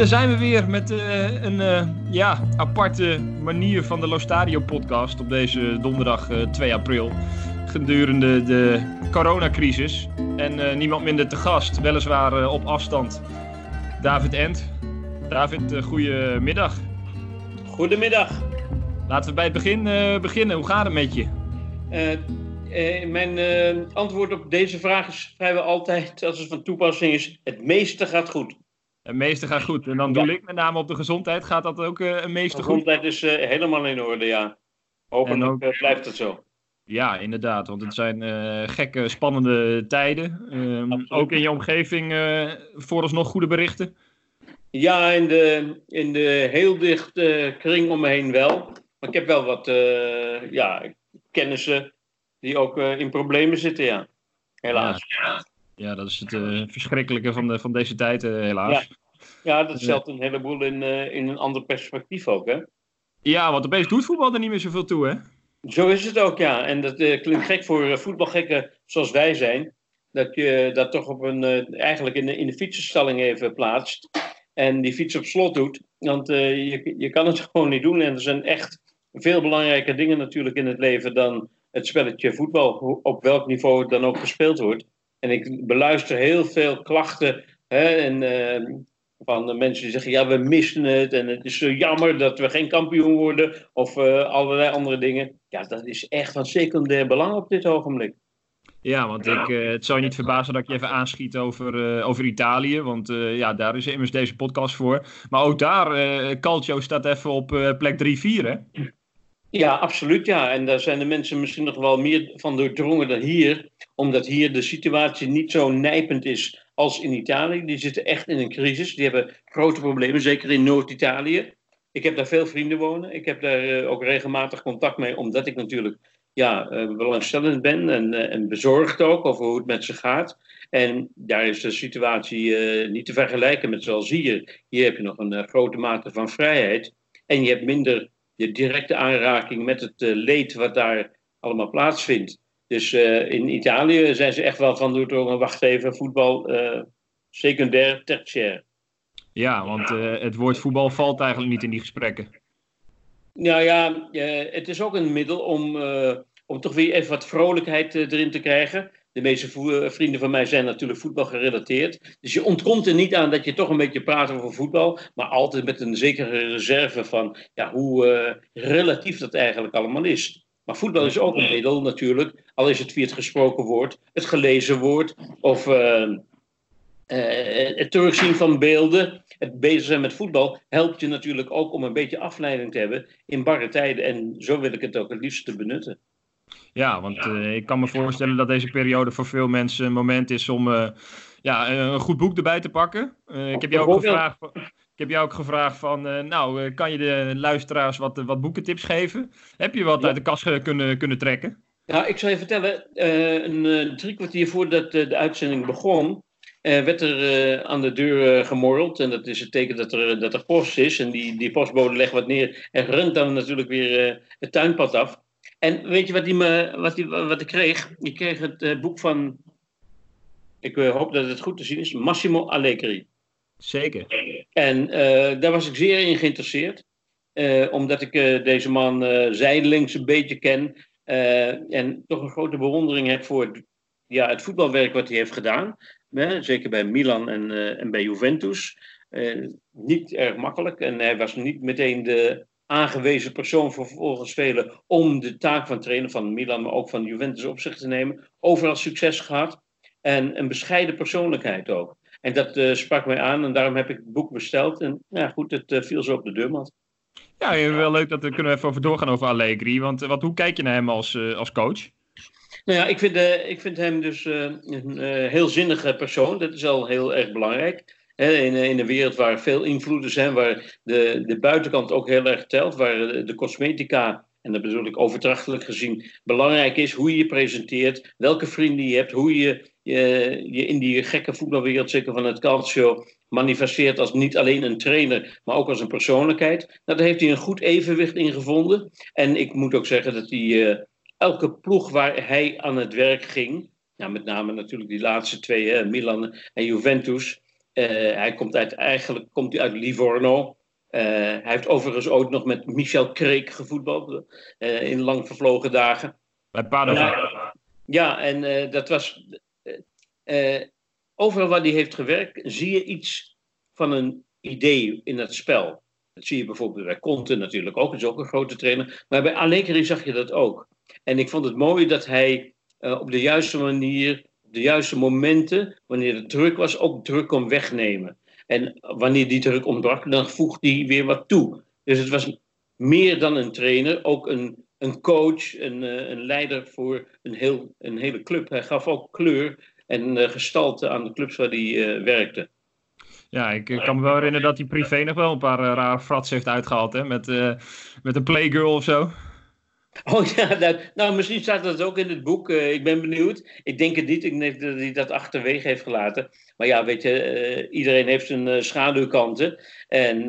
daar zijn we weer met uh, een uh, ja, aparte manier van de Lostadio podcast op deze donderdag uh, 2 april. Gedurende de coronacrisis. En niemand minder te gast, weliswaar op afstand. David Ent. David, goedemiddag. Goedemiddag. Laten we bij het begin beginnen. Hoe gaat het met je? mijn antwoord op deze vraag is vrijwel altijd, als het van toepassing is, het meeste gaat goed. Het meeste gaat goed. En dan doe ik met name op de gezondheid. Gaat dat ook uh, het meeste goed? De gezondheid is uh, helemaal in orde, ja. Hopelijk ook, uh, blijft het zo. Ja, inderdaad. Want het zijn gekke, spannende tijden. Um, ook in je omgeving vooralsnog goede berichten? Ja, in de, in de heel dichte kring om me heen wel. Maar ik heb wel wat ja, kennissen die ook in problemen zitten, ja. Helaas. Ja. Ja, dat is het uh, verschrikkelijke van, de, van deze tijd, uh, helaas. Ja, ja dat stelt een heleboel in, uh, in een ander perspectief ook, hè? Ja, want opeens doet voetbal er niet meer zoveel toe, hè? Zo is het ook, ja. En dat klinkt gek voor voetbalgekken zoals wij zijn. Dat je dat toch op een, eigenlijk in de, in de fietsenstalling even plaatst. En die fiets op slot doet. Want je, je kan het gewoon niet doen. En er zijn echt veel belangrijke dingen natuurlijk in het leven dan het spelletje voetbal. Op welk niveau het dan ook gespeeld wordt. En ik beluister heel veel klachten hè, en, uh, van de mensen die zeggen: ja, we missen het en het is zo jammer dat we geen kampioen worden of uh, allerlei andere dingen. Ja, dat is echt van secundair belang op dit ogenblik. Ja, want ik, uh, het zou je niet verbazen dat ik je even aanschiet over, over Italië. Want ja, daar is immers deze podcast voor. Maar ook daar, Calcio staat even op plek 3-4, hè? Ja, absoluut ja. En daar zijn de mensen misschien nog wel meer van doordrongen dan hier. Omdat hier de situatie niet zo nijpend is als in Italië. Die zitten echt in een crisis. Die hebben grote problemen, zeker in Noord-Italië. Ik heb daar veel vrienden wonen. Ik heb daar uh, ook regelmatig contact mee, omdat ik natuurlijk ja, uh, belangstellend ben en, uh, en bezorgd ook over hoe het met ze gaat. En daar is de situatie niet te vergelijken met zoals hier. Hier heb je nog een grote mate van vrijheid. En je hebt minder je directe aanraking met het uh, leed wat daar allemaal plaatsvindt. Dus uh, in Italië zijn ze echt wel van doordrongen, wacht even, voetbal uh, secundair, tertiair. Ja, want het woord voetbal valt eigenlijk niet in die gesprekken. Nou ja, het is ook een middel om, om toch weer even wat vrolijkheid erin te krijgen. De meeste vrienden van mij zijn natuurlijk voetbal gerelateerd. Dus je ontkomt er niet aan dat je toch een beetje praat over voetbal. Maar altijd met een zekere reserve van ja, hoe uh, relatief dat eigenlijk allemaal is. Maar voetbal is ook een middel natuurlijk. Al is het via het gesproken woord, het gelezen woord. Of uh, het terugzien van beelden. Het bezig zijn met voetbal helpt je natuurlijk ook om een beetje afleiding te hebben in barre tijden. En zo wil ik het ook het liefst te benutten. Ja, want uh, ik kan me voorstellen dat deze periode voor veel mensen een moment is om uh, ja, een goed boek erbij te pakken. Uh, ik, heb jou ook gevraagd, ik heb jou ook gevraagd van, nou, kan je de luisteraars wat, wat boekentips geven? Heb je wat ja. uit de kast kunnen, kunnen trekken? Nou, ik zal je vertellen, een drie kwartier voordat de uitzending begon, werd er aan de deur gemorreld. En dat is het teken dat er, dat er post is. En die, die postbode legt wat neer en rent dan natuurlijk weer het tuinpad af. En weet je wat, die me, wat, die, wat ik kreeg? Ik kreeg het uh, boek van, ik uh, hoop dat het goed te zien is, Massimo Allegri. Zeker. En uh, daar was ik zeer in geïnteresseerd. omdat ik deze man zijdelings een beetje ken. en toch een grote bewondering heb voor het, ja, het voetbalwerk wat hij heeft gedaan. zeker bij Milan en, en bij Juventus. niet erg makkelijk. En hij was niet meteen de aangewezen persoon voor vervolgens velen om de taak van trainer van Milan, maar ook van Juventus op zich te nemen. Overal succes gehad en een bescheiden persoonlijkheid ook. En dat uh, sprak mij aan en daarom heb ik het boek besteld. En ja, goed, het uh, viel zo op de deurmat. Ja, wel leuk dat we kunnen even over doorgaan over Allegri. Want wat, hoe kijk je naar hem als, uh, als coach? Nou ja, ik vind, ik vind hem dus een heel zinnige persoon. Dat is al heel erg belangrijk in, in een wereld waar veel invloeden zijn, waar de, de buitenkant ook heel erg telt, waar de, cosmetica, en dat bedoel ik overdrachtelijk gezien, belangrijk is, hoe je je presenteert, welke vrienden je hebt, hoe je je, je in die gekke voetbalwereld, zeker van het calcio, manifesteert als niet alleen een trainer, maar ook als een persoonlijkheid. Nou, daar heeft hij een goed evenwicht in gevonden. En ik moet ook zeggen dat hij uh, elke ploeg waar hij aan het werk ging, nou, met name natuurlijk die laatste twee, hè, Milan en Juventus, hij komt uit, eigenlijk komt hij uit Livorno. hij heeft overigens ooit nog met Michel Kreek gevoetbald in lang vervlogen dagen. Bij Padova. ja, en dat was. overal waar hij heeft gewerkt, zie je iets van een idee in het spel. Dat zie je bijvoorbeeld bij Conte natuurlijk ook, dat is ook een grote trainer. Maar bij Allegri zag je dat ook. En ik vond het mooi dat hij uh, op de juiste manier, de juiste momenten, wanneer het druk was, ook druk kon wegnemen. En wanneer die druk ontbrak, dan voegde hij weer wat toe. Dus het was meer dan een trainer, ook een, een coach, een, uh, een leider voor een, heel, een hele club. Hij gaf ook kleur en uh, gestalte aan de clubs waar hij werkte. Ja, ik kan me wel herinneren dat hij privé nog wel een paar rare frats heeft uitgehaald. Hè? Met, met een playgirl of zo. Oh ja, dat, nou misschien staat dat ook in het boek. Uh, ik ben benieuwd. Ik denk het niet. Ik denk dat hij dat achterwege heeft gelaten. Maar ja, weet je, iedereen heeft zijn schaduwkanten. En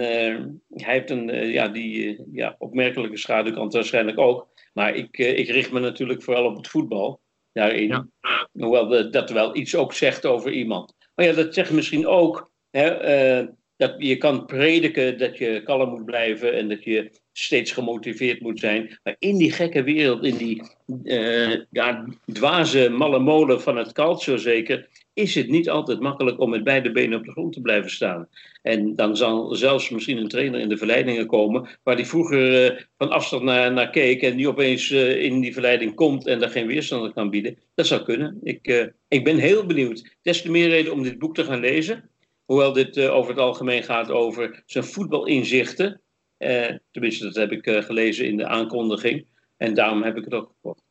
hij heeft een, ja, die ja, opmerkelijke schaduwkant waarschijnlijk ook. Maar ik, ik richt me natuurlijk vooral op het voetbal daarin. Ja. Hoewel dat wel iets ook zegt over iemand. Maar ja, dat zegt misschien ook uh, dat je kan prediken dat je kalm moet blijven en dat je steeds gemotiveerd moet zijn. Maar in die gekke wereld, in die uh, ja, dwaze malle molen van het calcio zeker, is het niet altijd makkelijk om met beide benen op de grond te blijven staan. En dan zal zelfs misschien een trainer in de verleidingen komen, waar die vroeger uh, van afstand naar, naar keek en die opeens uh, in die verleiding komt en daar geen weerstand kan bieden. Dat zou kunnen. Ik, ik ben heel benieuwd. Des te meer reden om dit boek te gaan lezen. Hoewel dit uh, over het algemeen gaat over zijn voetbalinzichten. Uh, tenminste, dat heb ik uh, gelezen in de aankondiging. En daarom heb ik het ook gekocht.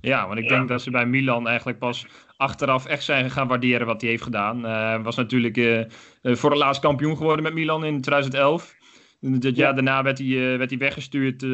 Ja, want ik denk dat ze bij Milan eigenlijk pas achteraf echt zijn gaan waarderen wat hij heeft gedaan. Hij was natuurlijk voor het laatst kampioen geworden met Milan in 2011. Dat jaar daarna werd hij, werd hij weggestuurd uh,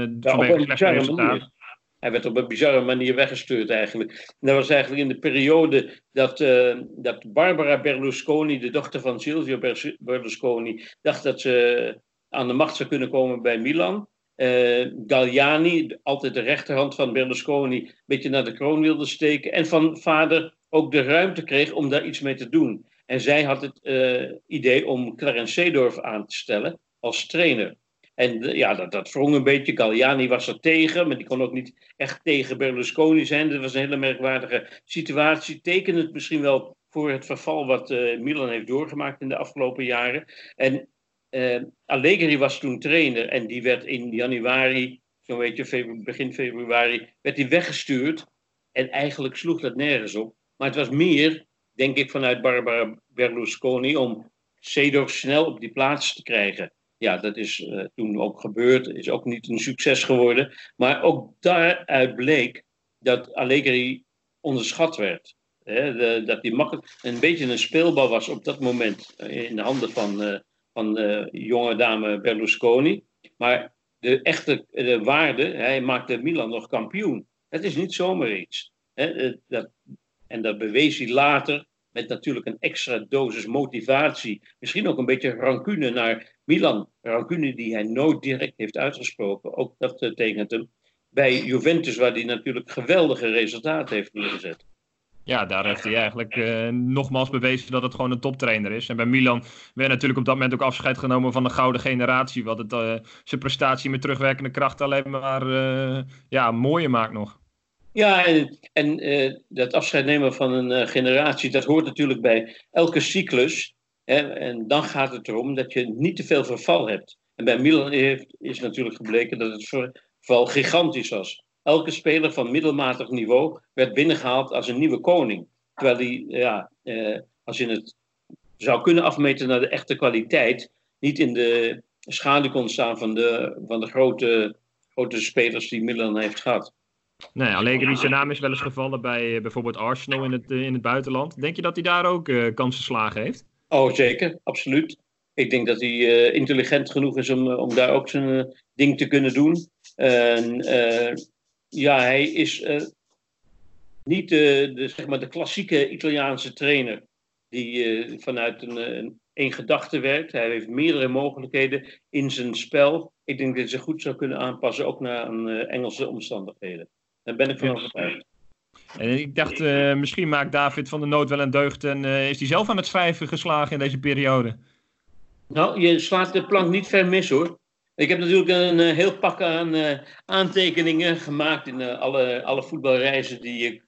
ja, vanwege slechte resultaten. Hij werd op een bizarre manier weggestuurd eigenlijk. dat was eigenlijk in de periode dat, uh, dat Barbara Berlusconi, de dochter van Silvio Berlusconi, dacht dat ze aan de macht zou kunnen komen bij Milan. Uh, Galliani, altijd de rechterhand van Berlusconi, een beetje naar de kroon wilde steken. En van vader ook de ruimte kreeg om daar iets mee te doen. En zij had het uh, idee om Clarence Seedorf aan te stellen als trainer. En eh, ja, dat, dat wrong een beetje. Galliani was er tegen, maar die kon ook niet echt tegen Berlusconi zijn. Dat was een hele merkwaardige situatie. Tekent het misschien wel voor het verval wat uh, Milan heeft doorgemaakt in de afgelopen jaren. En uh, Allegri was toen trainer en die werd in januari, zo'n beetje begin februari, werd hij weggestuurd. En eigenlijk sloeg dat nergens op. Maar het was meer, denk ik, vanuit Barbara Berlusconi om Cedor snel op die plaats te krijgen ja, dat is uh, toen ook gebeurd. Is ook niet een succes geworden. Maar ook daaruit bleek dat Allegri onderschat werd. Dat hij makkelijk een beetje een speelbal was op dat moment eh, in de handen van, uh, van jonge dame Berlusconi. Maar de echte de waarde, hij maakte Milan nog kampioen. Het is niet zomaar iets. Dat, en dat bewees hij later met natuurlijk een extra dosis motivatie. Misschien ook een beetje rancune naar Milan. Rancune die hij nooit direct heeft uitgesproken. Ook dat uh, tekent hem. Bij Juventus, waar hij natuurlijk geweldige resultaten heeft neergezet. Ja, daar heeft hij eigenlijk uh, nogmaals bewezen dat het gewoon een toptrainer is. En bij Milan werd natuurlijk op dat moment ook afscheid genomen van de gouden generatie. Wat het, uh, zijn prestatie met terugwerkende kracht alleen maar ja, mooier maakt nog. Ja, en, uh, dat afscheid nemen van een uh, generatie, dat hoort natuurlijk bij elke cyclus. Hè, en dan gaat het erom dat je niet te veel verval hebt. En bij Milan heeft, is natuurlijk gebleken dat het verval gigantisch was. Elke speler van middelmatig niveau werd binnengehaald als een nieuwe koning. Terwijl die, ja, uh, als je het zou kunnen afmeten naar de echte kwaliteit, niet in de schaduw kon staan van de, van de grote, grote spelers die Milan heeft gehad. Nee, Allegri, zijn naam is wel eens gevallen bij eh, bijvoorbeeld Arsenal in het, eh, in het buitenland. Denk je dat hij daar ook uh, kansen slagen heeft? Oh, zeker. Absoluut. Ik denk dat hij intelligent genoeg is om, om daar ook zijn ding te kunnen doen. En, ja, hij is niet de, zeg maar de klassieke Italiaanse trainer die vanuit een, een, een gedachte werkt. Hij heeft meerdere mogelijkheden in zijn spel. Ik denk dat hij zich goed zou kunnen aanpassen, ook naar Engelse omstandigheden. Daar ben ik van overtuigd. En ik dacht, misschien maakt David van der Nood wel een deugd en is hij zelf aan het schrijven geslagen in deze periode. Nou, je slaat de plank niet ver mis hoor. Ik heb natuurlijk een, eh, heel pak aan aantekeningen gemaakt in alle, alle voetbalreizen die ik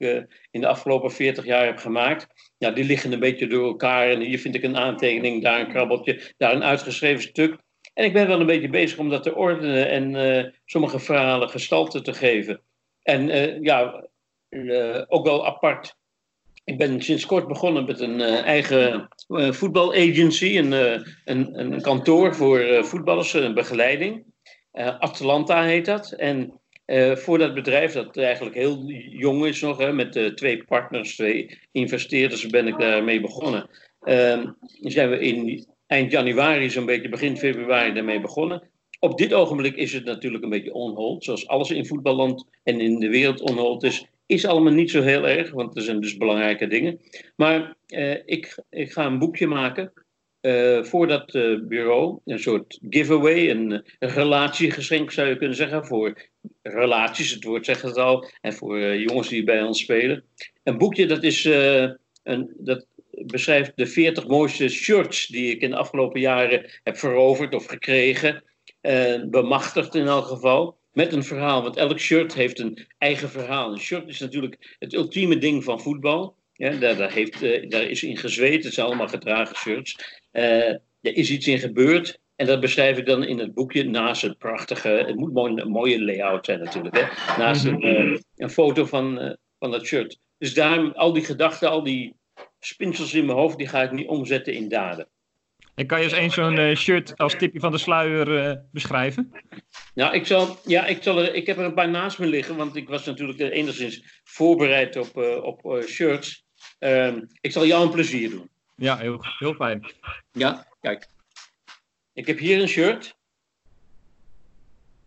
in de afgelopen 40 jaar heb gemaakt. Ja, die liggen een beetje door elkaar en hier vind ik een aantekening, daar een krabbeltje, daar een uitgeschreven stuk. En ik ben wel een beetje bezig om dat te ordenen en sommige verhalen gestalte te geven. En ja, ook wel apart ik ben sinds kort begonnen met een uh, eigen voetbalagency, een, een, een, kantoor voor voetballers, een begeleiding. Atlanta heet dat. En voor dat bedrijf, dat eigenlijk heel jong is nog, hè, met twee partners, twee investeerders, ben ik daarmee begonnen. Ehm, zijn we in eind januari, zo'n beetje begin februari, daarmee begonnen. Op dit ogenblik is het natuurlijk een beetje onhold, zoals alles in voetballand en in de wereld onhold is is allemaal niet zo heel erg, want er zijn dus belangrijke dingen. Maar eh, ik, ik ga een boekje maken uh, voor dat uh, bureau. Een soort giveaway, een, een, relatiegeschenk zou je kunnen zeggen. Voor relaties, het woord zegt het al. En voor jongens die bij ons spelen. Een boekje dat, is, een, dat beschrijft de 40 mooiste shirts die ik in de afgelopen jaren heb veroverd of gekregen. Bemachtigd in elk geval met een verhaal. Want elk shirt heeft een eigen verhaal. Een shirt is natuurlijk het ultieme ding van voetbal. Ja, daar, daar, heeft, uh, daar is in gezweet, het zijn allemaal gedragen shirts. Uh, er is iets in gebeurd. En dat beschrijf ik dan in het boekje naast het prachtige. Het moet mooi, een mooie layout zijn natuurlijk. Hè? Naast een, uh, een foto van, van dat shirt. Dus daarom al die gedachten, al die spinsels in mijn hoofd, die ga ik niet omzetten in daden. En kan je eens eens zo'n uh, shirt als tipje van de sluier uh, beschrijven? Nou, ik, zal, ja, ik, zal er, ik heb er een paar naast me liggen, want ik was natuurlijk enigszins voorbereid op, uh, op shirts. Ehm, ik zal jou een plezier doen. Ja, heel, heel fijn. Ja, kijk. Ik heb hier een shirt.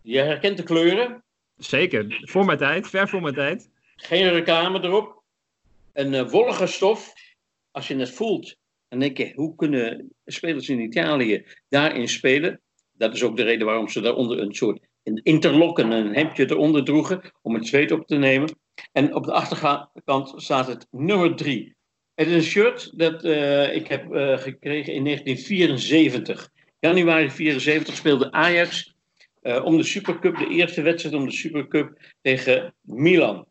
Je herkent de kleuren. Zeker, voor mijn tijd, ver voor mijn tijd. Geen reclame erop. Een wollige stof. Als je het voelt, dan denk je, hoe kunnen spelers in Italië daarin spelen? Dat is ook de reden waarom ze daaronder een soort een interlock en een hemdje eronder droegen om het zweet op te nemen. En op de achterkant staat het nummer 3. Het is een shirt dat uh, ik heb uh, gekregen in 1974. Januari 74 speelde Ajax uh, om de Supercup, de eerste wedstrijd om de Supercup tegen Milan.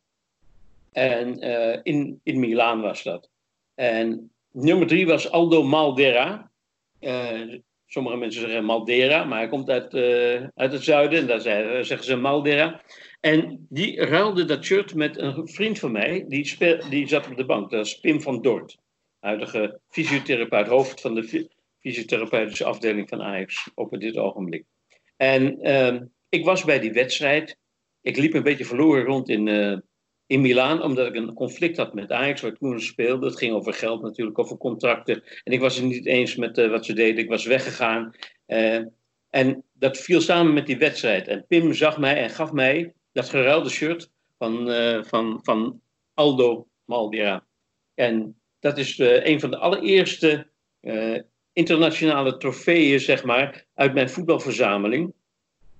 En in, in Milaan was dat. En Nummer drie was Aldo Maldera. Uh, sommige mensen zeggen Maldera, maar hij komt uit, uh, uit het zuiden en daar zeggen ze Maldera. En die ruilde dat shirt met een vriend van mij, die, speel, die zat op de bank. Dat is Pim van Dort, huidige fysiotherapeut, hoofd van de fysiotherapeutische afdeling van Ajax op dit ogenblik. En uh, ik was bij die wedstrijd. Ik liep een beetje verloren rond in, in Milaan, omdat ik een conflict had met Ajax, waar ik toen speelde. Het ging over geld natuurlijk, over contracten. En ik was het niet eens met uh, wat ze deden. Ik was weggegaan. Uh, en dat viel samen met die wedstrijd. En Pim zag mij en gaf mij dat geruilde shirt van, uh, van, van Aldo Maldera. En dat is een van de allereerste internationale trofeeën, zeg maar, uit mijn voetbalverzameling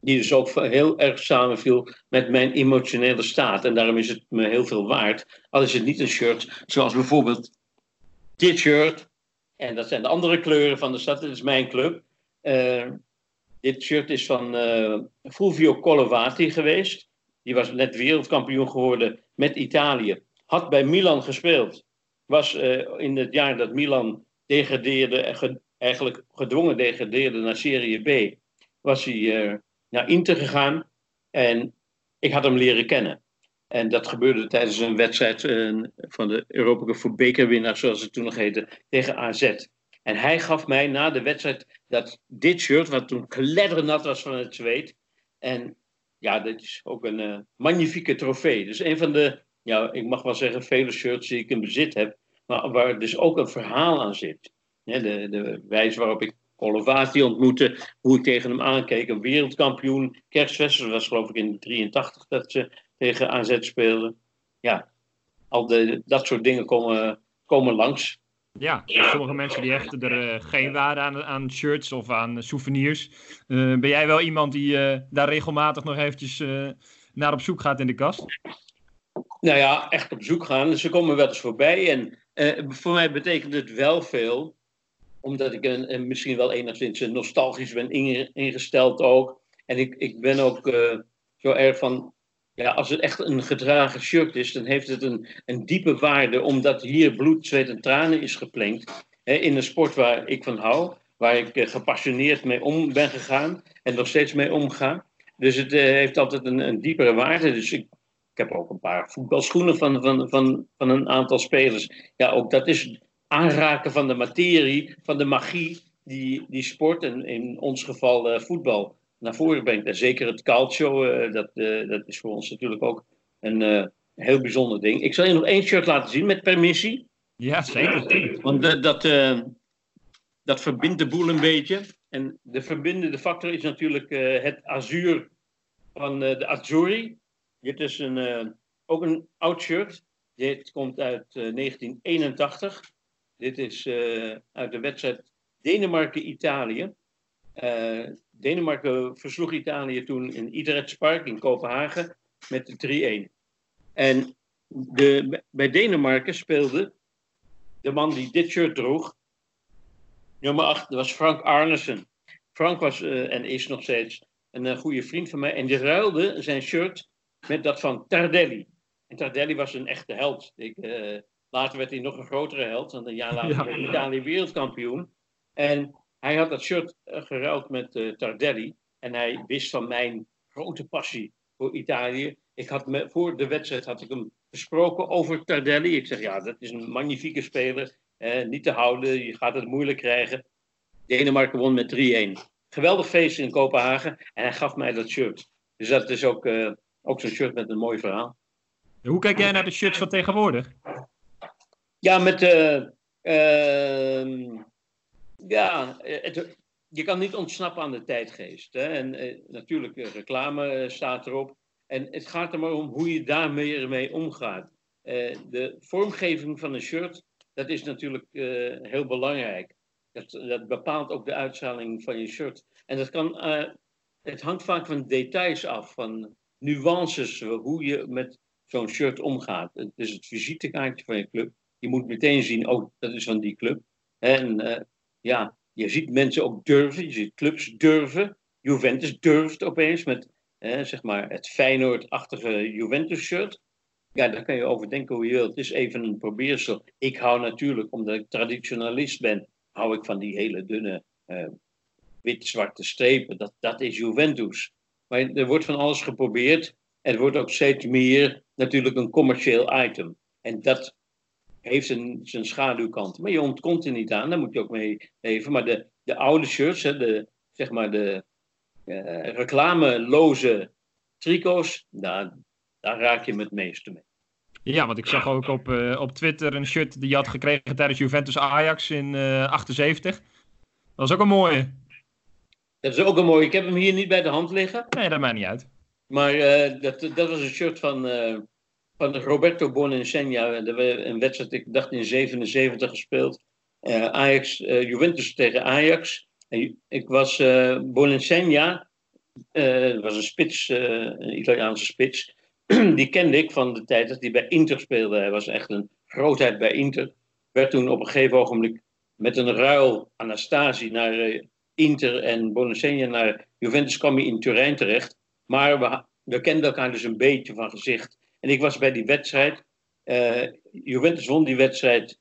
die dus ook heel erg samenviel met mijn emotionele staat. En daarom is het me heel veel waard. Al is het niet een shirt zoals bijvoorbeeld dit shirt. En dat zijn de andere kleuren van de stad. Dit is mijn club. Uh, dit shirt is van uh, Fulvio Collovati geweest. Die was net wereldkampioen geworden met Italië. Had bij Milan gespeeld. Was uh, in het jaar dat Milan degradeerde, eigenlijk gedwongen degradeerde naar Serie B. Was hij naar Inter gegaan en ik had hem leren kennen. En dat gebeurde tijdens een wedstrijd uh, van de Europa Cup voor zoals het toen nog heette, tegen AZ. En hij gaf mij na de wedstrijd dat dit shirt, wat toen kleddernat was van het zweet. En ja, dit is ook een uh, magnifieke trofee. Dus een van de, ja, ik mag wel zeggen, vele shirts die ik in bezit heb, maar waar dus ook een verhaal aan zit. de, de wijze waarop ik Colovati ontmoette, hoe ik tegen hem aankeek. Een wereldkampioen, Kerstwester was geloof ik in 83 dat ze tegen AZ speelden. Ja, al de, dat soort dingen komen, komen langs. Ja, sommige mensen die hechten er uh, geen waarde aan, aan shirts of aan souvenirs. Uh, ben jij wel iemand die uh, daar regelmatig nog eventjes naar op zoek gaat in de kast? Nou ja, echt op zoek gaan. Ze komen wel eens voorbij. En eh, voor mij betekent het wel veel. Omdat ik een, misschien wel enigszins nostalgisch ben ingesteld ook. En ik, ik ben ook uh, zo erg van. Ja, als het echt een gedragen shirt is, dan heeft het een, een diepe waarde. Omdat hier bloed, zweet en tranen is geplenkt. Hè, in een sport waar ik van hou. Waar ik uh, gepassioneerd mee om ben gegaan. En nog steeds mee omga. Dus het heeft altijd een, een diepere waarde. Dus ik ik heb ook een paar voetbalschoenen van, van, van, van een aantal spelers. Ja, ook dat is aanraken van de materie, van de magie die, die sport, en in ons geval uh, voetbal, naar voren brengt. En zeker het calcio, uh, dat, uh, dat is voor ons natuurlijk ook een heel bijzonder ding. Ik zal je nog één shirt laten zien met permissie. Ja, zeker. Want dat, dat verbindt de boel een beetje. En de verbindende factor is natuurlijk het azuur van de Azzurri. Dit is een, uh, ook een oud shirt. Dit komt uit uh, 1981. Dit is uh, uit de wedstrijd Denemarken-Italië. Uh, Denemarken versloeg Italië toen in Idrettspark in Kopenhagen met de 3-1. En de, bij Denemarken speelde de man die dit shirt droeg, nummer 8, dat was Frank Arnesen. Frank was en is nog steeds een goede vriend van mij. En die ruilde zijn shirt met dat van Tardelli. En Tardelli was een echte held. Ik, later werd hij nog een grotere held, want een jaar later ja. werd Italië wereldkampioen. En hij had dat shirt uh, geruild met uh, Tardelli. En hij wist van mijn grote passie voor Italië. Ik had me, voor de wedstrijd had ik hem gesproken over Tardelli. Ik zeg, ja, dat is een magnifieke speler. niet te houden, je gaat het moeilijk krijgen. Denemarken won met 3-1. Geweldig feest in Kopenhagen. En hij gaf mij dat shirt. Dus dat is ook ook zo'n shirt met een mooi verhaal. Hoe kijk jij naar de shirts van tegenwoordig? Ja, met. Uh, uh, ja, je kan niet ontsnappen aan de tijdgeest. Hè? En uh, natuurlijk, reclame staat erop. En het gaat er maar om hoe je daarmee mee omgaat. de vormgeving van een shirt, dat is natuurlijk heel belangrijk. Dat, dat, bepaalt ook de uitstraling van je shirt. En dat kan, het hangt vaak van details af. Van nuances, eh, hoe je met zo'n shirt omgaat. Het is het visitekaartje van je club. Je moet meteen zien, oh, dat is van die club. En uh, ja, je ziet mensen ook durven, je ziet clubs durven. Juventus durft opeens met eh, zeg maar het Feyenoord-achtige Juventus-shirt. Ja, daar kan je over denken hoe je wilt. Het is even een probeersel. Ik hou natuurlijk, omdat ik traditionalist ben, hou ik van die hele dunne uh, wit-zwarte strepen. Dat, dat is Juventus. Maar er wordt van alles geprobeerd. Het wordt ook steeds meer natuurlijk een commercieel item. En dat heeft zijn, zijn schaduwkant. Maar je ontkomt er niet aan, daar moet je ook mee leven. Maar de, de oude shirts, hè, de, zeg maar de uh, reclameloze tricots, daar, daar raak je met het meeste mee. Ja, want ik zag ook op, uh, op Twitter een shirt die je had gekregen tijdens Juventus Ajax in uh, eh, 78. Dat was ook een mooie. Dat is ook een mooi. Ik heb hem hier niet bij de hand liggen. Nee, dat maakt niet uit. Maar dat, dat was een shirt van, van Roberto Bonansegna. Een wedstrijd, ik dacht in 77 gespeeld. Uh, Ajax, Juventus tegen Ajax. En ik was uh, Bonansegna. dat was een spits, een Italiaanse spits. die kende ik van de tijd dat hij bij Inter speelde. Hij was echt een grootheid bij Inter. Werd toen op een gegeven ogenblik met een ruil Anastasi naar Inter en Bonacena naar Juventus kwam hij in Turijn terecht. Maar we, we kenden elkaar dus een beetje van gezicht. En ik was bij die wedstrijd. Uh, Juventus won die wedstrijd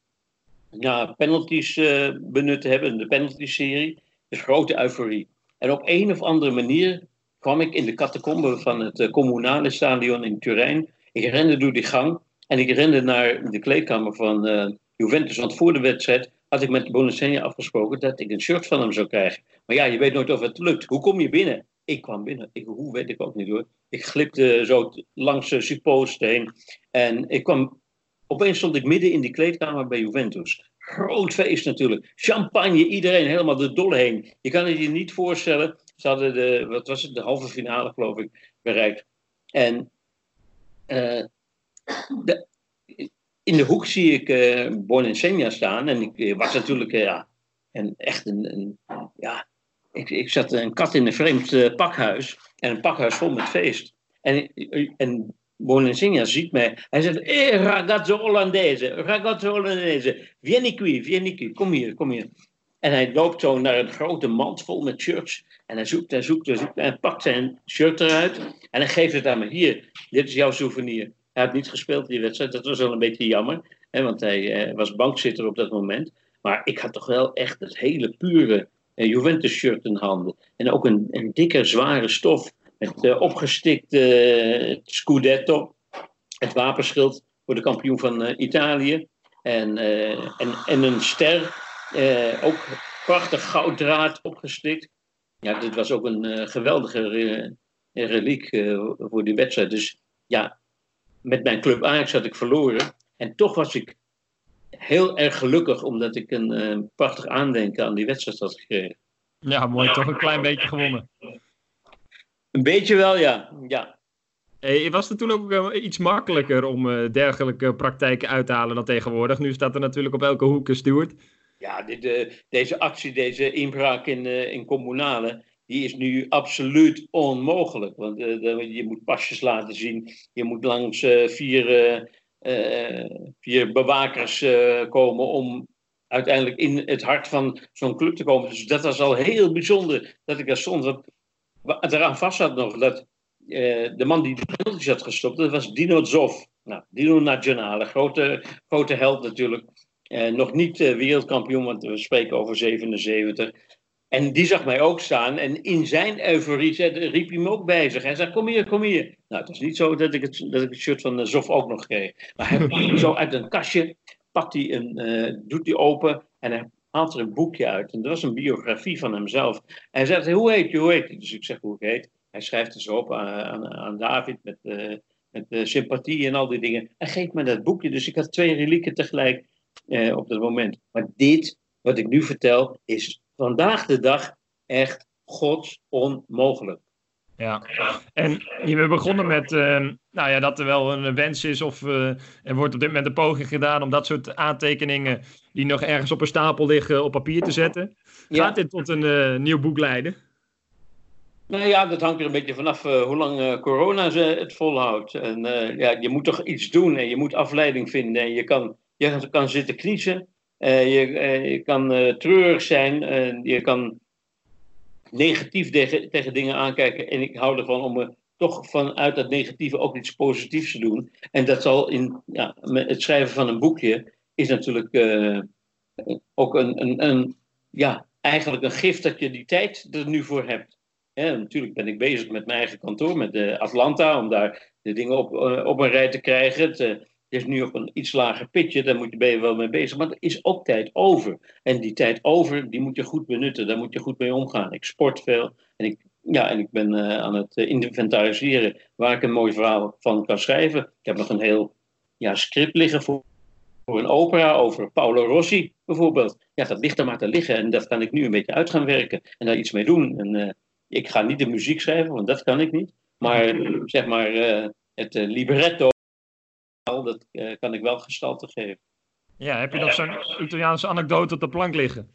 na penalties uh, benut te hebben, de penalty-serie. Dus grote euforie. En op een of andere manier kwam ik in de catacombe van het uh, communale stadion in Turijn. Ik rende door die gang en ik rende naar de kleedkamer van Juventus. Want voor de wedstrijd had ik met Bonacenia afgesproken dat ik een shirt van hem zou krijgen. Maar ja, je weet nooit of het lukt. Hoe kom je binnen? Ik kwam binnen. Ik, hoe weet ik ook niet hoor. Ik glipte zo langs de suppost heen. En ik kwam, opeens stond ik midden in die kleedkamer bij Juventus. Groot feest natuurlijk. Champagne, iedereen helemaal de dolle heen. Je kan het je niet voorstellen. Ze hadden de, wat was het, de halve finale geloof ik, bereikt. En uh, de, in de hoek zie ik uh, eh, Bonensenia staan. En ik eh, was natuurlijk ja, en echt een, een, ja, ik, ik zat een kat in een vreemd pakhuis. En een pakhuis vol met feest. En, en ziet mij. Hij zegt, eh, ragazzo Hollandese, ragazzo Hollandese, vieni qui, vieni qui, kom hier, kom hier. En hij loopt zo naar een grote mand vol met shirts. En hij zoekt en zoekt en zoekt en pakt zijn shirt eruit. En hij geeft het aan me. Hier, dit is jouw souvenir. Hij had niet gespeeld die wedstrijd. Dat was wel een beetje jammer. Hè, want hij eh, was bankzitter op dat moment. Maar ik had toch wel echt het hele pure eh, Juventus shirt in handen. En ook een, een dikke, zware stof. Met uh, opgestikte Scudetto. Het wapenschild voor de kampioen van Italië. En, en, en een ster ook prachtig gouddraad opgestikt. Ja, dit was ook een geweldige re reliek voor die wedstrijd. Dus ja, met mijn club Ajax had ik verloren. En toch was ik heel erg gelukkig omdat ik een prachtig aandenken aan die wedstrijd had gekregen. Ja, mooi. Toch een klein beetje gewonnen. Een beetje wel, ja. ja. Hey, was het toen ook iets makkelijker om dergelijke praktijken uit te halen dan tegenwoordig? Nu staat er natuurlijk op elke hoek een steward. Ja, dit, deze actie, deze inbraak in, in communale, die is nu absoluut onmogelijk. Want je moet pasjes laten zien, je moet langs vier, vier bewakers komen om uiteindelijk in het hart van zo'n club te komen. Dus dat was al heel bijzonder dat ik daar stond. Wat eraan vast had nog, dat de man die de penalties had gestopt, dat was Dino Zoff. Nou, Dino Nationale, grote, grote held natuurlijk. Nog niet wereldkampioen, want we spreken over 77. En die zag mij ook staan. En in zijn euforie riep hij me ook bij zich. Hij zei, kom hier, kom hier. Nou, het is niet zo dat ik het, dat ik het shirt van Zof ook nog kreeg. Maar hij pakt zo uit een kastje, pakt hij een, uh, doet hij open en hij haalt er een boekje uit. En dat was een biografie van hemzelf. hij zei, hoe heet je, hoe heet je? Dus ik zeg hoe heet. Hij schrijft het zo op aan, aan David met, met sympathie en al die dingen. En geeft me dat boekje. Dus ik had twee relieken tegelijk eh, op dat moment. Maar dit, wat ik nu vertel, is vandaag de dag echt gods onmogelijk. Ja, en we begonnen met uh, nou ja, dat er wel een wens is of uh, er wordt op dit moment een poging gedaan om dat soort aantekeningen die nog ergens op een stapel liggen op papier te zetten. Gaat dit tot een uh, nieuw boek leiden? Nou ja, dat hangt er een beetje vanaf hoe lang corona ze het volhoudt. En ja, je moet toch iets doen en je moet afleiding vinden en je kan je kan zitten kniezen. Uh, je, uh, je, kan uh, treurig zijn. je kan negatief tegen, tegen dingen aankijken. En ik hou ervan om me toch vanuit dat negatieve ook iets positiefs te doen. En dat zal in ja, het schrijven van een boekje is natuurlijk ook een, een, een, ja, eigenlijk een gift dat je die tijd er nu voor hebt. Natuurlijk ben ik bezig met mijn eigen kantoor, met de Atlanta, om daar de dingen op, op een rij te krijgen. Te, is nu op een iets lager pitje, daar moet je, ben je wel mee bezig. Maar er is ook tijd over. En die tijd over, die moet je goed benutten. Daar moet je goed mee omgaan. Ik sport veel. En ik, ja, en ik ben uh, aan het uh, inventariseren waar ik een mooi verhaal van kan schrijven. Ik heb nog een heel ja, script liggen voor, een opera over Paolo Rossi bijvoorbeeld. Ja, dat ligt er maar te liggen. En dat kan ik nu een beetje uit gaan werken. En daar iets mee doen. En uh, ik ga niet de muziek schrijven, want dat kan ik niet. Maar zeg maar het libretto dat uh, kan ik wel gestalte geven. Ja, heb je nog zo'n Italiaanse anekdote op de plank liggen?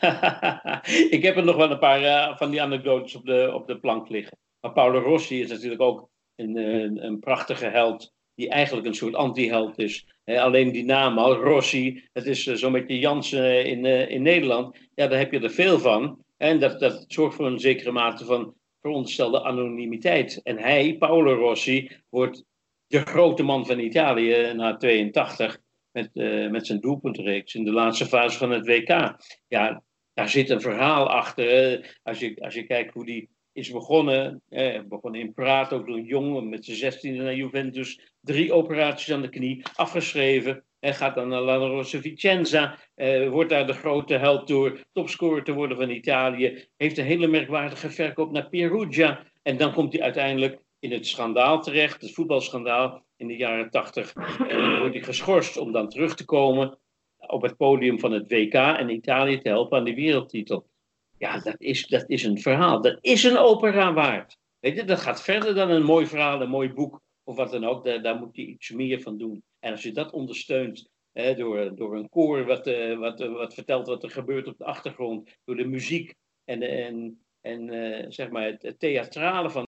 ik heb er nog wel een paar uh, van die anekdotes op de, op de plank liggen. Maar Paolo Rossi is natuurlijk ook een, een, een prachtige held, die eigenlijk een soort anti-held is. alleen die naam al, Rossi, dat is uh, zo'n beetje Jansen in, in Nederland. Ja, daar heb je er veel van. En dat, dat zorgt voor een zekere mate van veronderstelde anonimiteit. En hij, Paolo Rossi, wordt de grote man van Italië na 82 met, uh, met zijn doelpuntenreeks in de laatste fase van het WK. Ja, daar zit een verhaal achter. Als, je, als je kijkt hoe die is begonnen, eh, begonnen in Praat, ook door een jongen met zijn 16e naar Juventus, drie operaties aan de knie, afgeschreven. En gaat dan naar La Rosa Vicenza, eh, wordt daar de grote held door topscorer te worden van Italië. Heeft een hele merkwaardige verkoop naar Perugia. En dan komt hij uiteindelijk in het schandaal terecht, het voetbalschandaal in de jaren tachtig. En dan wordt hij geschorst om dan terug te komen op het podium van het WK en Italië te helpen aan de wereldtitel. Ja, dat is, dat is een verhaal. Dat is een opera waard. Weet je, dat gaat verder dan een mooi verhaal, een mooi boek of wat dan ook. Daar, moet je iets meer van doen. En als je dat ondersteunt hè, door, door een koor wat, uh, wat, uh, wat vertelt wat er gebeurt op de achtergrond, door de muziek en, en, en uh, zeg maar het, het theatrale van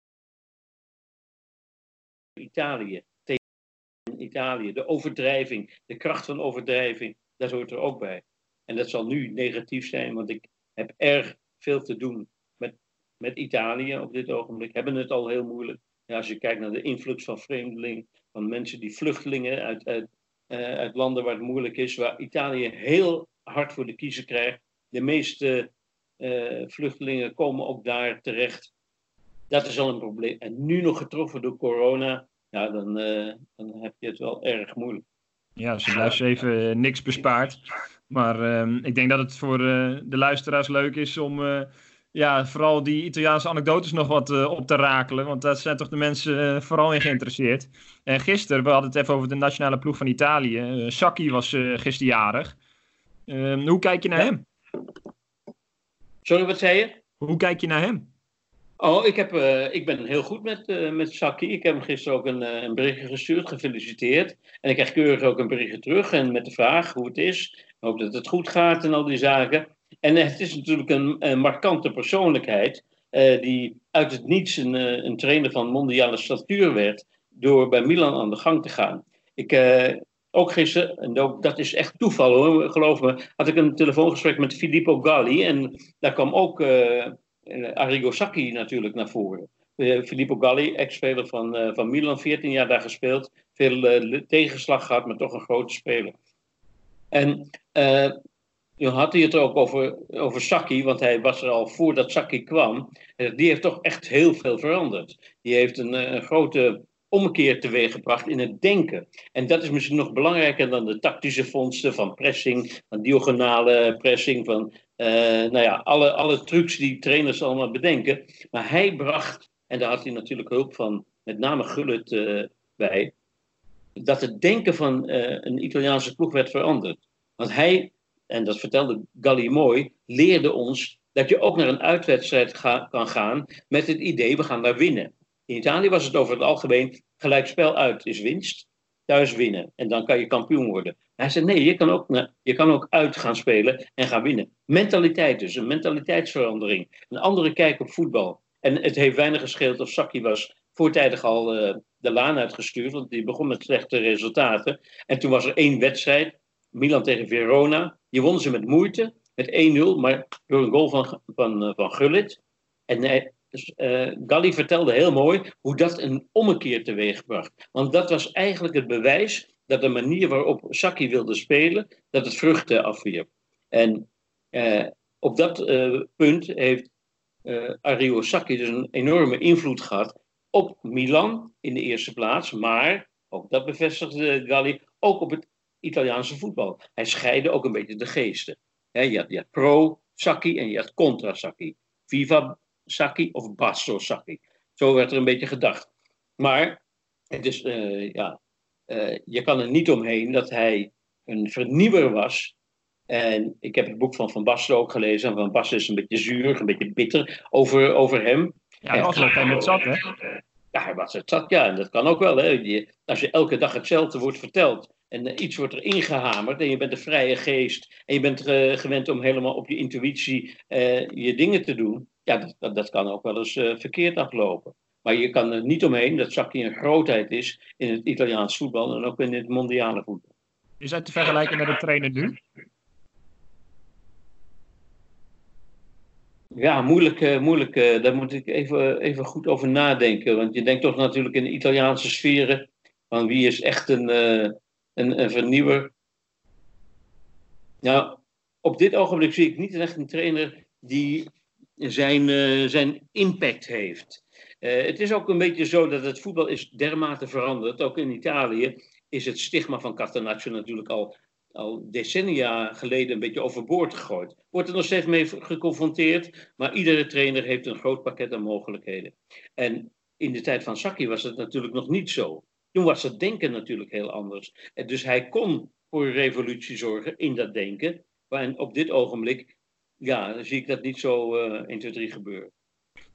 Italië. Tegen Italië. De overdrijving, de kracht van overdrijving, dat hoort er ook bij. En dat zal nu negatief zijn, want ik heb erg veel te doen met, met Italië op dit ogenblik. Hebben het al heel moeilijk. Ja, als je kijkt naar de influx van vreemdelingen, van mensen die vluchtelingen uit, uit, uh, uit landen waar het moeilijk is, waar Italië heel hard voor de kiezer krijgt. De meeste uh, vluchtelingen komen ook daar terecht. Dat is al een probleem. En nu nog getroffen door corona, ja, dan, uh, dan heb je het wel erg moeilijk. Ja, ze blijft even niks bespaard. Maar uh, ik denk dat het voor uh, de luisteraars leuk is om uh, ja, vooral die Italiaanse anekdotes nog wat op te rakelen. Want daar zijn toch de mensen vooral in geïnteresseerd. En gisteren, we hadden het even over de nationale ploeg van Italië. Sacchi was gisterjarig. Ehm, hoe kijk je naar ja. hem? Sorry, wat zei je? Hoe kijk je naar hem? Oh, ik, heb, uh, ik ben heel goed met, uh, met Saki. Ik heb hem gisteren ook een, uh, een berichtje gestuurd, gefeliciteerd. En ik krijg keurig ook een berichtje terug en met de vraag hoe het is. Ik hoop dat het goed gaat en al die zaken. En het is natuurlijk een, markante persoonlijkheid die uit het niets een, een trainer van mondiale statuur werd door bij Milan aan de gang te gaan. Ik, ook gisteren, en dat is echt toeval hoor, geloof me, had ik een telefoongesprek met Filippo Galli. En daar kwam ook Arrigo Sacchi natuurlijk naar voren. Uh, Filippo Galli, ex-speler van, uh, van Milan, 14 jaar daar gespeeld. Veel tegenslag gehad, maar toch een grote speler. En toen had hij het ook over, over Sacchi, want hij was er al voordat Sacchi kwam. Die heeft toch echt heel veel veranderd. Die heeft een, grote ommekeer teweeggebracht in het denken. En dat is misschien nog belangrijker dan de tactische vondsten van pressing, van diagonale pressing, van nou ja, alle, alle trucs die trainers allemaal bedenken. Maar hij bracht, en daar had hij natuurlijk hulp van met name Gullit uh, bij, dat het denken van uh, een Italiaanse ploeg werd veranderd. Want hij, en dat vertelde Galli mooi, leerde ons dat je ook naar een uitwedstrijd kan gaan met het idee, we gaan daar winnen. In Italië was het over het algemeen gelijkspel uit is winst, thuis winnen. En dan kan je kampioen worden. Hij zei nee, je kan ook, je kan ook uit gaan spelen en gaan winnen. Mentaliteit dus, een mentaliteitsverandering. Een andere kijk op voetbal. En het heeft weinig gescheeld of Saki was voortijdig al uh, de laan uitgestuurd, want die begon met slechte resultaten. En toen was er één wedstrijd, Milan tegen Verona. Die wonnen ze met moeite, met 1-0, maar door een goal van, van, van Gullit. En dus, uh, Galli vertelde heel mooi hoe dat een ommekeer teweegbracht. Want dat was eigenlijk het bewijs dat de manier waarop Saki wilde spelen, dat het vruchten afwierp. En uh, op dat uh, punt heeft Ario Saki dus een enorme invloed gehad op Milan in de eerste plaats, maar, ook dat bevestigde Galli, ook op het Italiaanse voetbal. Hij scheidde ook een beetje de geesten. Je, had, je had pro-Saki en je had contra-Saki. Viva Saki of Basso Saki. Zo werd er een beetje gedacht. Maar het is, uh, ja, uh, je kan er niet omheen dat hij een vernieuwer was. En ik heb het boek van Van Basten ook gelezen. En Van Basten is een beetje zuur, een beetje bitter over, over hem. Ja, hij was ook helemaal het zat, hè? Ja, hij was het zat, ja. En dat kan ook wel, hè. Je, als je elke dag hetzelfde wordt verteld en uh, iets wordt er ingehamerd en je bent een vrije geest en je bent uh, gewend om helemaal op je intuïtie uh, je dingen te doen, ja, dat, dat kan ook wel eens verkeerd aflopen. Maar je kan er niet omheen dat Sacchi een grootheid is in het Italiaans voetbal en ook in het mondiale voetbal. Is dat te vergelijken met de trainer nu? Ja, moeilijk. Uh, moeilijk uh, daar moet ik even, even goed over nadenken. Want je denkt toch natuurlijk in de Italiaanse sferen. Van wie is echt een, een, een vernieuwer. Nou, op dit ogenblik zie ik niet echt een trainer die zijn, zijn impact heeft. het is ook een beetje zo dat het voetbal is dermate veranderd. Ook in Italië is het stigma van Catenaccio natuurlijk al al decennia geleden een beetje overboord gegooid. Wordt er nog steeds mee geconfronteerd, maar iedere trainer heeft een groot pakket aan mogelijkheden. En in de tijd van Saki was het natuurlijk nog niet zo. Toen was het denken natuurlijk heel anders. En dus hij kon voor een revolutie zorgen in dat denken. Maar op dit ogenblik ja, zie ik dat niet zo uh, 1, 2, 3 gebeuren.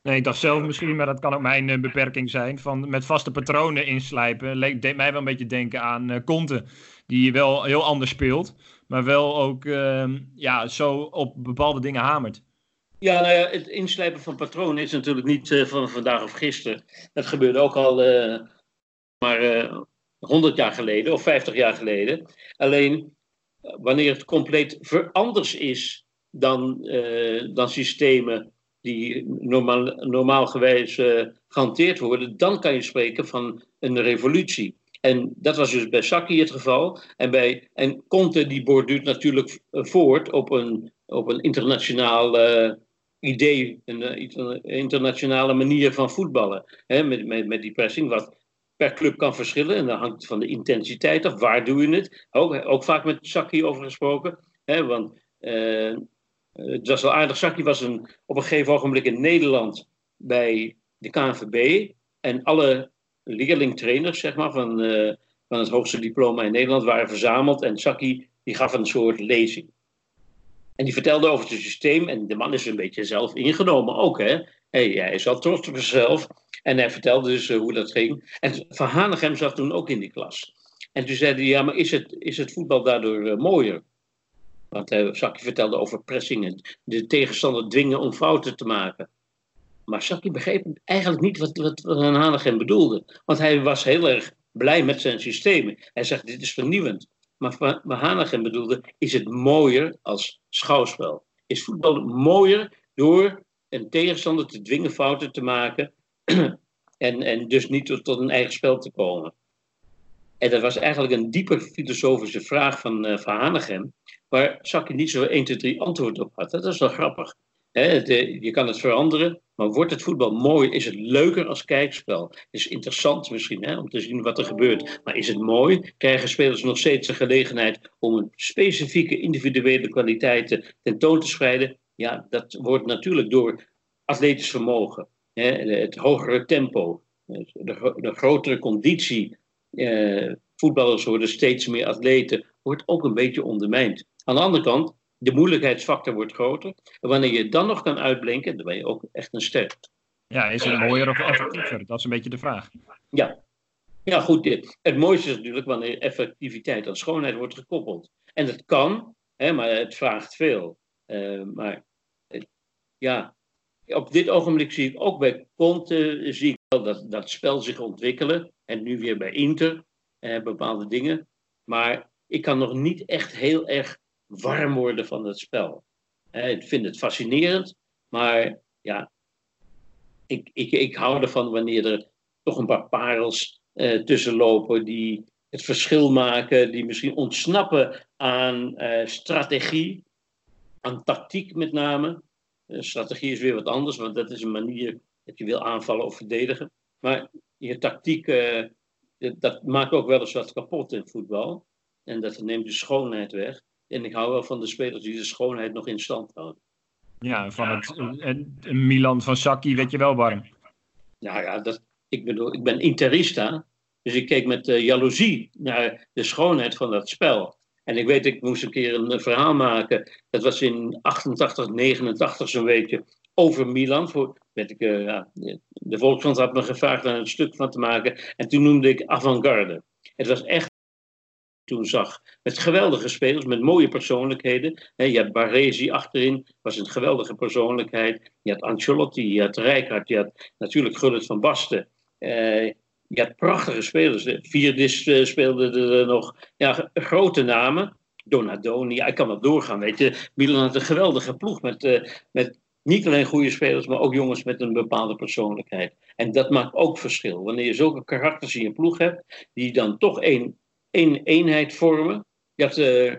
Nee, ik dacht zelf misschien, maar dat kan ook mijn uh, beperking zijn. Van met vaste patronen inslijpen. deed mij wel een beetje denken aan uh, Conte die wel heel anders speelt, maar wel ook uh, ja, zo op bepaalde dingen hamert. Ja, nou ja, het inslijpen van patronen is natuurlijk niet uh, van vandaag of gisteren. Dat gebeurde ook al maar uh, 100 jaar geleden of 50 jaar geleden. Alleen wanneer het compleet veranderd is dan, dan systemen die normaal, gewijs uh, gehanteerd worden, dan kan je spreken van een revolutie. En dat was dus bij Sacchi het geval. En, bij, en Conte die borduurt natuurlijk voort op een, op een internationaal idee, een, een, internationale manier van voetballen. Met, met, met die pressing, wat per club kan verschillen. En dat hangt van de intensiteit af. Waar doe je het? Ook, ook vaak met Sacchi over gesproken. Hè, want het was wel aardig. Sacchi was een, op een gegeven ogenblik in Nederland bij de KNVB. En alle leerlingtrainers zeg maar, van, uh, van het hoogste diploma in Nederland waren verzameld. En Saki die gaf een soort lezing. En die vertelde over het systeem. En de man is een beetje zelf ingenomen ook. Hè? Hey, hij is al trots op zichzelf. En hij vertelde dus uh, hoe dat ging. En Van Hanegem zat toen ook in die klas. En toen zei hij, ja, maar is het, is het voetbal daardoor mooier? Want uh, Saki vertelde over pressingen. De tegenstander dwingen om fouten te maken. Maar Saki begreep eigenlijk niet wat, wat, wat Hanegem bedoelde. Want hij was heel erg blij met zijn systemen. Hij zegt, dit is vernieuwend. Maar wat Hanegem bedoelde, is het mooier als schouwspel? Is voetbal mooier door een tegenstander te dwingen fouten te maken en, en dus niet tot, een eigen spel te komen? En dat was eigenlijk een dieper filosofische vraag van, uh, van Hanegem, waar Saki niet zo 1, 2, 3 antwoord op had. Dat is wel grappig. je kan het veranderen, maar wordt het voetbal mooi? Is het leuker als kijkspel? Is het interessant misschien om te zien wat er gebeurt. Maar is het mooi? Krijgen spelers nog steeds de gelegenheid om een specifieke individuele kwaliteiten tentoon te spreiden? Ja, dat wordt natuurlijk door atletisch vermogen, het hogere tempo, de, de grotere conditie. Eh, voetballers worden steeds meer atleten, wordt ook een beetje ondermijnd. Aan de andere kant, de moeilijkheidsfactor wordt groter. En wanneer je dan nog kan uitblinken, dan ben je ook echt een ster. Ja, is het mooier of effectiever? Dat is een beetje de vraag. Ja, ja goed. Het mooiste is natuurlijk wanneer effectiviteit aan schoonheid wordt gekoppeld. En dat kan, hè, maar het vraagt veel. Uh, maar uh, ja, op dit ogenblik zie ik ook bij Conte zie ik wel dat, dat spel zich ontwikkelen. En nu weer bij Inter, uh, bepaalde dingen. Maar ik kan nog niet echt heel erg warm worden van het spel. ik vind het fascinerend, maar ja, ik, ik, ik hou ervan wanneer er toch een paar parels uh, tussen lopen die het verschil maken, die misschien ontsnappen aan uh, strategie, aan tactiek met name. Uh, strategie is weer wat anders, want dat is een manier dat je wil aanvallen of verdedigen. Maar je tactiek, dat maakt ook wel eens wat kapot in voetbal. En dat neemt de schoonheid weg. En ik hou wel van de spelers die de schoonheid nog in stand houden. Ja, van het, het Milan van Sacchi weet je wel warm. Nou ja, dat, ik, bedoel, ik ben interista. Dus ik keek met uh, jaloezie naar de schoonheid van dat spel. En ik weet, ik moest een keer een verhaal maken. Dat was in 88, 89 zo'n beetje. Over Milan. Voor, weet ik, uh, ja, de Volkskrant had me gevraagd daar een stuk van te maken. En toen noemde ik avant-garde. Het was echt toen zag. Met geweldige spelers, met mooie persoonlijkheden. je had Baresi achterin, was een geweldige persoonlijkheid. Je had Ancelotti, je had Rijkaard, je had natuurlijk Gullit van Basten. Uh, je had prachtige spelers. Vierdis uh, speelde er nog ja, grote namen. Donadoni, ja, ik kan wel doorgaan, weet je. Milan had een geweldige ploeg met, met niet alleen goede spelers, maar ook jongens met een bepaalde persoonlijkheid. En dat maakt ook verschil. Wanneer je zulke karakters in je ploeg hebt, die dan toch één één eenheid vormen. Dat, uh,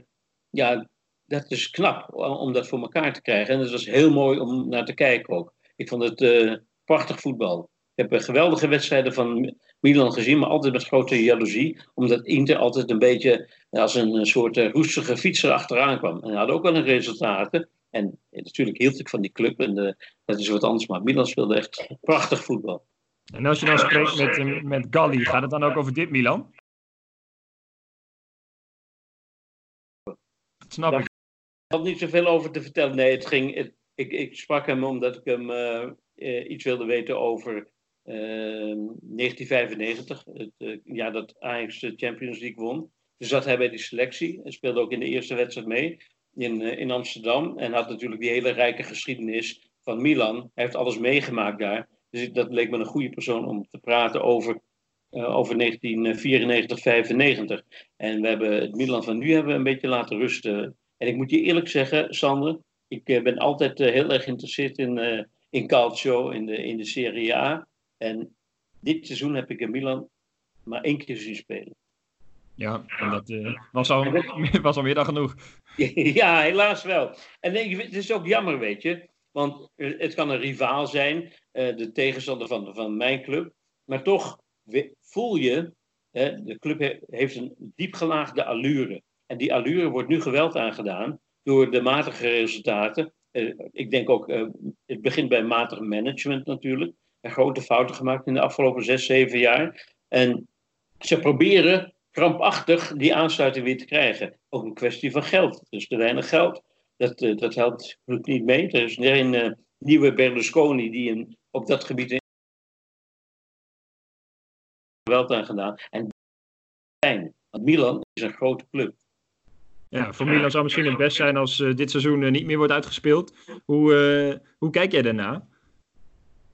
ja, dat is knap om dat voor elkaar te krijgen. En dat was heel mooi om naar te kijken ook. Ik vond het uh, prachtig voetbal. Ik heb geweldige wedstrijden van Milan gezien, maar altijd met grote jaloezie. Omdat Inter altijd een beetje als een soort roestige fietser achteraan kwam. En had ook wel een resultaten. En natuurlijk hield ik van die club en dat is wat anders. Maar Milan speelde echt prachtig voetbal. En als je dan spreekt met, met Galli, gaat het dan ook over dit Milan? Snap ik. Ik had niet zoveel over te vertellen. Nee, het ging, ik, ik sprak hem omdat ik hem uh, iets wilde weten over 1995. Ehm, het uh, jaar dat Ajax de Champions League won. Dus zat hij bij die selectie. en speelde ook in de eerste wedstrijd mee in, in Amsterdam. En had natuurlijk die hele rijke geschiedenis van Milan. Hij heeft alles meegemaakt daar. Dus dat leek me een goede persoon om te praten over over 1994, 95. En we hebben het Milan van nu hebben we een beetje laten rusten. En ik moet je eerlijk zeggen, Sander, ik ben altijd heel erg geïnteresseerd in, in calcio, in de, in de Serie A. En dit seizoen heb ik in Milan maar één keer zien spelen. Ja, en dat uh, was, al, was al meer dan genoeg. ja, helaas wel. En het is ook jammer, weet je. Want het kan een rivaal zijn, uh, de tegenstander van, van mijn club. Maar toch voel je, hè, de club heeft een diepgelaagde allure. En die allure wordt nu geweld aangedaan door de matige resultaten. Uh, ik denk ook, het begint bij matig management natuurlijk. Er grote fouten gemaakt in de afgelopen zes, zeven jaar. En ze proberen krampachtig die aansluiting weer te krijgen. Ook een kwestie van geld. Dus te weinig geld. Dat, uh, dat helpt niet mee. Er is geen nieuwe Berlusconi die een, op dat gebied geweld aan gedaan. En fijn. Want Milan is een grote club. Ja, voor Milan zou misschien het best zijn als uh, dit seizoen niet meer wordt uitgespeeld. Hoe, hoe kijk jij daarna?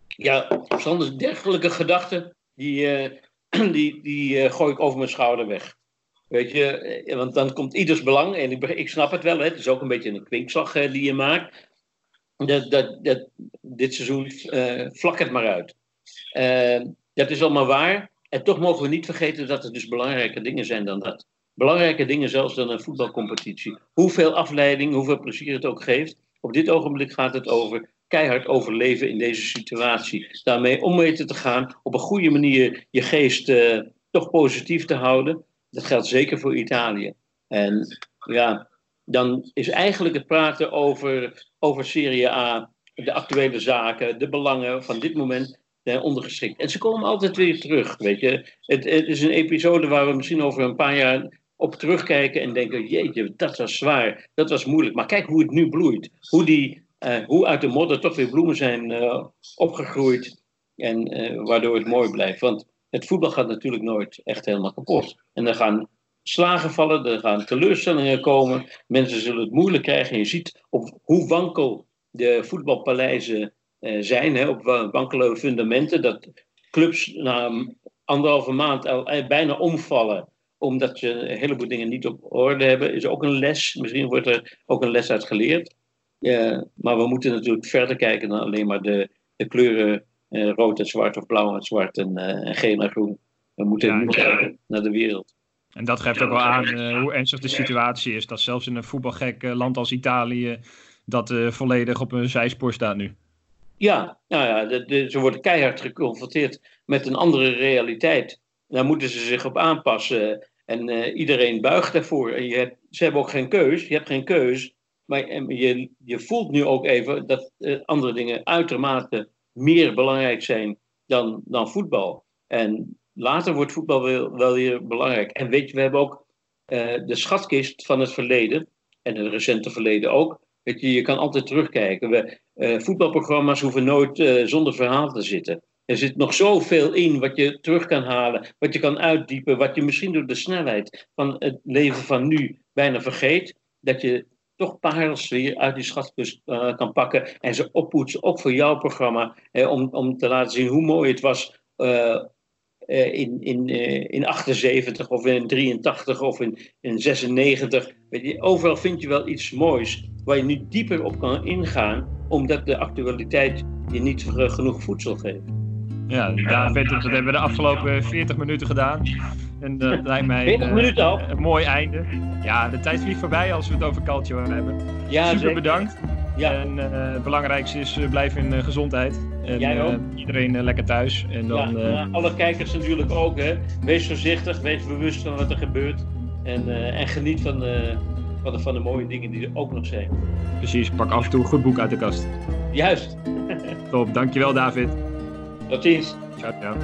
Ja, zonder dergelijke gedachten, die, die, die gooi ik over mijn schouder weg. Weet je, eh, want dan komt ieders belang, en ik, ik snap het wel, hè, het is ook een beetje een kwinkslag die je maakt. Dat, dat, dat, dit seizoen vlak het maar uit. dat is allemaal waar. En toch mogen we niet vergeten dat er dus belangrijke dingen zijn dan dat. Belangrijke dingen zelfs dan een voetbalcompetitie. Hoeveel afleiding, hoeveel plezier het ook geeft. Op dit ogenblik gaat het over keihard overleven in deze situatie. Daarmee om weten te gaan, op een goede manier je geest uh, toch positief te houden. Dat geldt zeker voor Italië. En ja, dan is eigenlijk het praten over, over Serie A, de actuele zaken, de belangen van dit moment eh, ondergeschikt. En ze komen altijd weer terug, weet je. Het, het is een episode waar we misschien over een paar jaar op terugkijken en denken: jeetje, dat was zwaar, dat was moeilijk. Maar kijk hoe het nu bloeit. Hoe die uh, hoe uit de modder toch weer bloemen zijn uh, opgegroeid. En uh, waardoor het mooi blijft. Want het voetbal gaat natuurlijk nooit echt helemaal kapot. En er gaan slagen vallen, er gaan teleurstellingen komen. Mensen zullen het moeilijk krijgen. En je ziet op hoe wankel de voetbalpaleizen zijn, hè, op wankele fundamenten. Dat clubs na anderhalve maand al bijna omvallen omdat ze een heleboel dingen niet op orde hebben, is ook een les. Misschien wordt er ook een les uit geleerd. Maar we moeten natuurlijk verder kijken dan alleen maar de, de kleuren eh, rood en zwart of blauw en zwart en, uh, en geel en groen. We moeten ja, kijken naar de wereld. En dat geeft ook wel aan hoe ernstig de situatie is. Dat zelfs in een voetbalgek land als Italië dat volledig op een zijspoor staat nu. Ja, nou ja ze worden keihard geconfronteerd met een andere realiteit. Daar moeten ze zich op aanpassen. En iedereen buigt daarvoor. En je hebt, ze hebben ook geen keus. Je hebt geen keus maar je, je voelt nu ook even dat uh, andere dingen uitermate meer belangrijk zijn dan, dan voetbal. En later wordt voetbal wel, weer belangrijk. En weet je, we hebben ook uh, de schatkist van het verleden. En het recente verleden ook. Je, kan altijd terugkijken. We, uh, voetbalprogramma's hoeven nooit zonder verhaal te zitten. Er zit nog zoveel in wat je terug kan halen, wat je kan uitdiepen, wat je misschien door de snelheid van het leven van nu bijna vergeet. Dat je toch parels weer uit die schatkist uh, kan pakken en ze oppoetsen, ook voor jouw programma, om, om te laten zien hoe mooi het was in, in, in 78 of in 83 of in, in 96. Weet je, overal vind je wel iets moois waar je nu dieper op kan ingaan, omdat de actualiteit je niet genoeg voedsel geeft. Ja, David, dat hebben we de afgelopen 40 minuten gedaan. En dat lijkt mij 40 minuten al. een mooi einde. Ja, de tijd vliegt voorbij als we het over culture hebben. Ja, Super zeker. bedankt. Ja. En uh, het belangrijkste is, uh, blijf in uh, gezondheid. En, Jij ook. iedereen lekker thuis. En dan, ja, alle kijkers natuurlijk ook. Hè. Wees voorzichtig, wees bewust van wat er gebeurt. En, en geniet van, van de, van de mooie dingen die er ook nog zijn. Precies, pak af en toe een goed boek uit de kast. Juist. Top, dankjewel David. Tot ziens. Ciao, ciao.